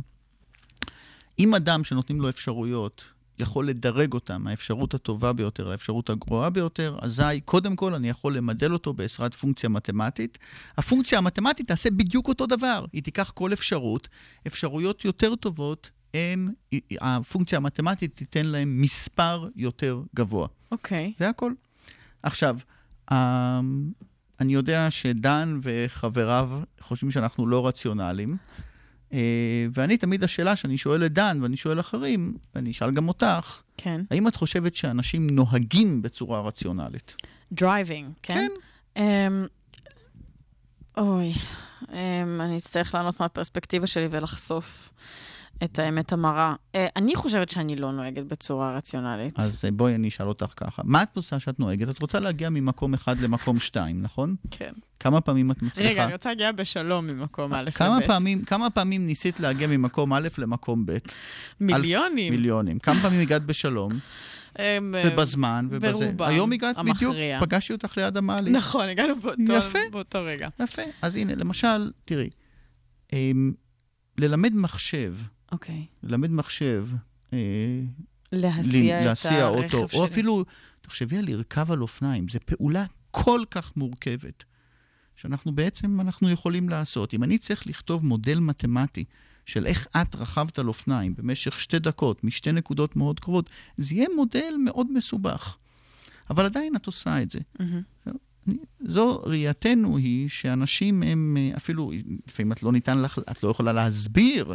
אם אדם שנותנים לו אפשרויות יכול לדרג אותם מהאפשרות הטובה ביותר לאפשרות הגרועה ביותר, אזי קודם כל אני יכול למדל אותו בעזרת פונקציה מתמטית. הפונקציה המתמטית תעשה בדיוק אותו דבר. היא תיקח כל אפשרות, אפשרויות יותר טובות, הם, הפונקציה המתמטית תיתן להם מספר יותר גבוה. אוקיי. זה הכל. עכשיו, אמ, אני יודע שדן וחבריו חושבים שאנחנו לא רציונליים, ואני תמיד השאלה שאני שואל את דן ואני שואל אחרים, ואני אשאל גם אותך, כן. האם את חושבת שאנשים נוהגים בצורה רציונלית? driving, כן? אמ, אוי, אמ, אני אצטרך לענות מהפרספקטיבה שלי ולחשוף את האמת המרה. אה, אני חושבת שאני לא נוהגת בצורה רציונלית. אז אה, בואי אני אשאל אותך ככה. מה את עושה שאת נוהגת? את רוצה להגיע ממקום אחד למקום שתיים, נכון? כן. כמה פעמים את מצליחה? רגע, אני רוצה להגיע בשלום ממקום א' כמה לב'. פעמים, כמה פעמים ניסית להגיע ממקום א' למקום ב'? מיליונים. אלף, מיליונים. כמה פעמים הגעת בשלום, אמ, ובזמן, ובזה. ברובם היום הגעת בדיוק, המכריע. פגשתי אותך ליד המעלית. נכון, הגענו באותו- יפה. באותו רגע. יפה. אז הנה, למשל, תראי, אמ, ללמד מחשב, אוקיי. ללמד מחשב, אה, להסיע ל- את להסיע הרכב אוטו, שלי. או אפילו, תחשבי על לרכב על אופניים, זו פעולה כל כך מורכבת, שאנחנו בעצם, אנחנו יכולים לעשות. אם אני צריך לכתוב מודל מתמטי של איך את רכבת על אופניים במשך שתי דקות, משתי נקודות מאוד קרובות, זה יהיה מודל מאוד מסובך. אבל עדיין את עושה את זה. אני- זו ראייתנו היא שאנשים הם אה, אפילו, לפעמים את לא ניתן לך, את לא יכולה להסביר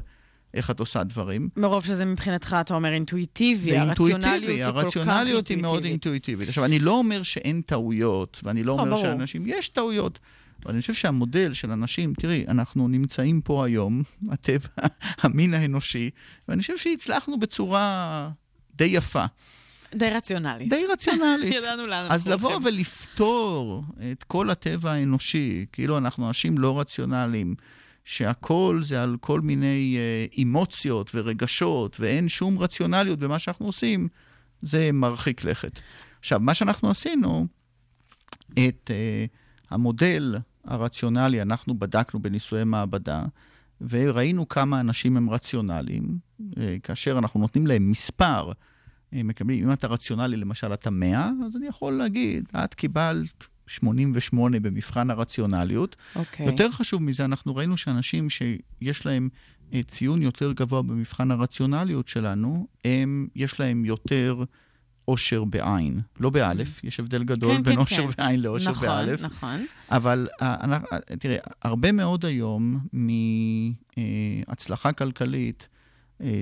איך את עושה דברים. מרוב שזה מבחינתך, אתה אומר, אינטואיטיבי, הרציונליות היא כל כך הרציונליות היא מאוד אינטואיטיבית. אינטואיטיבית. עכשיו, אני לא אומר שאין טעויות, ואני לא לא, אומר. שאנשים, יש טעויות. אבל אני חושב שהמודל של אנשים, תראי, אנחנו נמצאים פה היום, הטבע, המין האנושי, ואני חושב שהצלחנו בצורה די יפה, די רציונלי. די רציונלית. ידענו לאן אז אנחנו לבוא הולכים. ולפתור את כל הטבע האנושי, כאילו אנחנו אנשים לא רציונליים, שהכל זה על כל מיני אה, אמוציות ורגשות, ואין שום רציונליות במה שאנחנו עושים, זה מרחיק לכת. עכשיו, מה שאנחנו עשינו, את אה, המודל הרציונלי, אנחנו בדקנו בניסויי מעבדה, וראינו כמה אנשים הם רציונליים, אה, כאשר אנחנו נותנים להם מספר, הם מקבלים, אם אתה רציונלי, למשל, אתה 100, אז אני יכול להגיד, את קיבלת 88 במבחן הרציונליות. אוקיי. יותר חשוב מזה, אנחנו ראינו שאנשים שיש להם אה, ציון יותר גבוה במבחן הרציונליות שלנו, הם, יש להם יותר אושר בעין. לא באלף, יש הבדל גדול כן, בין כן, אושר כן. בעין לאושר נכון, באלף. נכון. אבל אה, אה, תראה, הרבה מאוד היום מהצלחה כלכלית,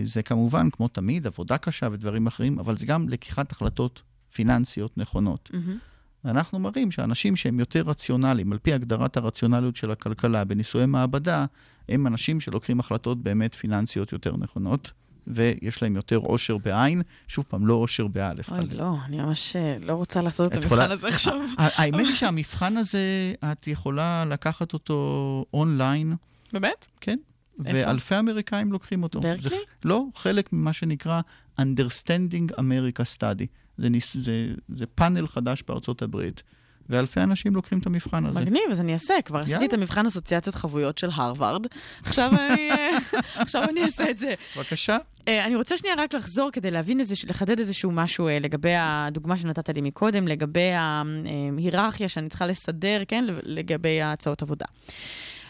זה כמובן, כמו תמיד, עבודה קשה ודברים אחרים, אבל זה גם לקיחת החלטות פיננסיות נכונות. מהמם. ואנחנו מראים שאנשים שהם יותר רציונליים, על פי הגדרת הרציונליות של הכלכלה בניסויי מעבדה, הם אנשים שלוקחים החלטות באמת פיננסיות יותר נכונות, ויש להם יותר עושר בעין, שוב פעם, לא עושר באלף. אוי. לא, אני ממש אה, לא רוצה לעשות את המבחן הזה עכשיו. האמת היא שהמבחן הזה, את יכולה לקחת אותו אונליין, באמת? כן? ואלפי אמריקאים לוקחים אותו. ברקלי? לא, חלק ממה שנקרא Understanding America Study. זה, ניס, זה, זה פאנל חדש בארצות הברית, ואלפי אנשים לוקחים את המבחן הזה. מגניב, אז אני אעשה. כבר עשיתי יאללה. את המבחן אסוציאציות חבויות של הרווארד. עכשיו אני, אה, עכשיו אני אעשה את זה. בבקשה. אה, אני רוצה שנייה רק לחזור כדי להבין איזה, לחדד איזשהו משהו אה, לגבי הדוגמה שנתת לי מקודם, לגבי ההיררכיה שאני צריכה לסדר, כן? לגבי ההצעות עבודה.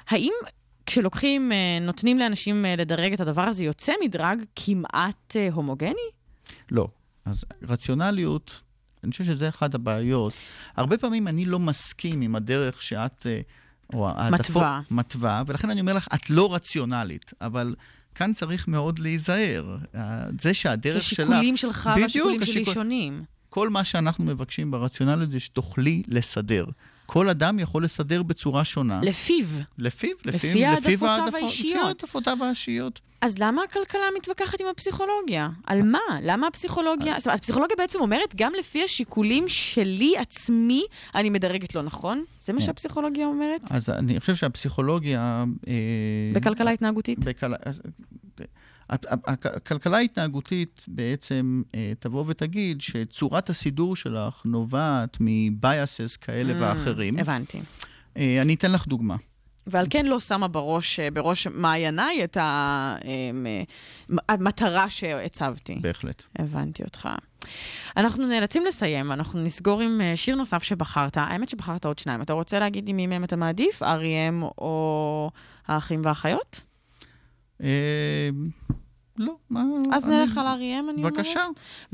האם כשלוקחים, אה, נותנים לאנשים אה, לדרג את הדבר הזה, יוצא מדרג כמעט אה, הומוגני? לא. אז רציונליות, אני חושב שזה אחת הבעיות. הרבה פעמים אני לא מסכים עם הדרך שאת... אה, או מתווה. מתווה, ולכן אני אומר לך, את לא רציונלית, אבל כאן צריך מאוד להיזהר. אה, זה שהדרך שלך... כשיקולים שלך בדיוק, והשיקולים שלי השיקול- שונים. כל מה שאנחנו מבקשים ברציונליות זה שתוכלי לסדר. כל אדם יכול לסדר בצורה שונה. לפיו. לפיו, לפי לפי, העדפותיו העדפות- האישיות. לפי העדפותיו האישיות. אז למה הכלכלה מתווכחת עם הפסיכולוגיה? על מה? למה הפסיכולוגיה... זאת אומרת, הפסיכולוגיה בעצם אומרת, גם לפי השיקולים שלי עצמי, אני מדרגת לא נכון? זה מה כן. שהפסיכולוגיה אומרת? אז אני חושב שהפסיכולוגיה... אה, בכלכלה התנהגותית? בכל... אז, הכ- הכ- הכלכלה ההתנהגותית בעצם אה, תבוא ותגיד שצורת הסידור שלך נובעת מבייסס כאלה Mm, ואחרים. הבנתי. אה, אני אתן לך דוגמה. ועל כן לא שמה בראש, אה, בראש מעייניי את אמ, אה, המטרה שהצבתי. בהחלט. הבנתי אותך. אנחנו נאלצים לסיים, אנחנו נסגור עם אה, שיר נוסף שבחרת. האמת שבחרת עוד שניים. אתה רוצה להגיד לי מי מהם אתה מעדיף? אריאם או האחים והאחיות? לא, מה... אז אני- נלך על אריאם, אני אומרת. בבקשה.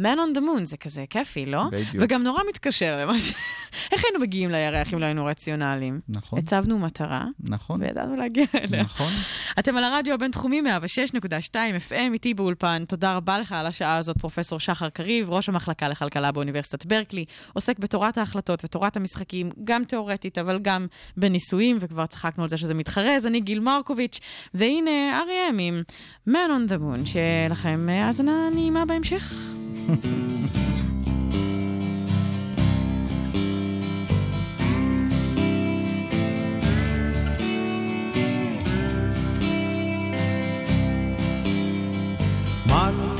Man on the Moon, זה כזה כיפי, לא? בדיוק. וגם נורא מתקשר למה ש... איך היינו מגיעים לירח אם לא היינו רציונליים? נכון, הצבנו מטרה, נכון, וידענו להגיע אליה. נכון. אתם על הרדיו הבינתחומי 106.2 FM, איתי באולפן. תודה רבה לך על השעה הזאת, פרופסור שחר קריב, ראש המחלקה לכלכלה באוניברסיטת ברקלי, עוסק בתורת ההחלטות ותורת המשחקים, גם תיאורטית, אבל גם בניסויים, וכבר צחקנו על זה שזה מתחרז. אני גיל מרקוביץ', והנה אריאם עם Man on the Moon, שיהיה לכם האזנה נעימה בהמשך. Martha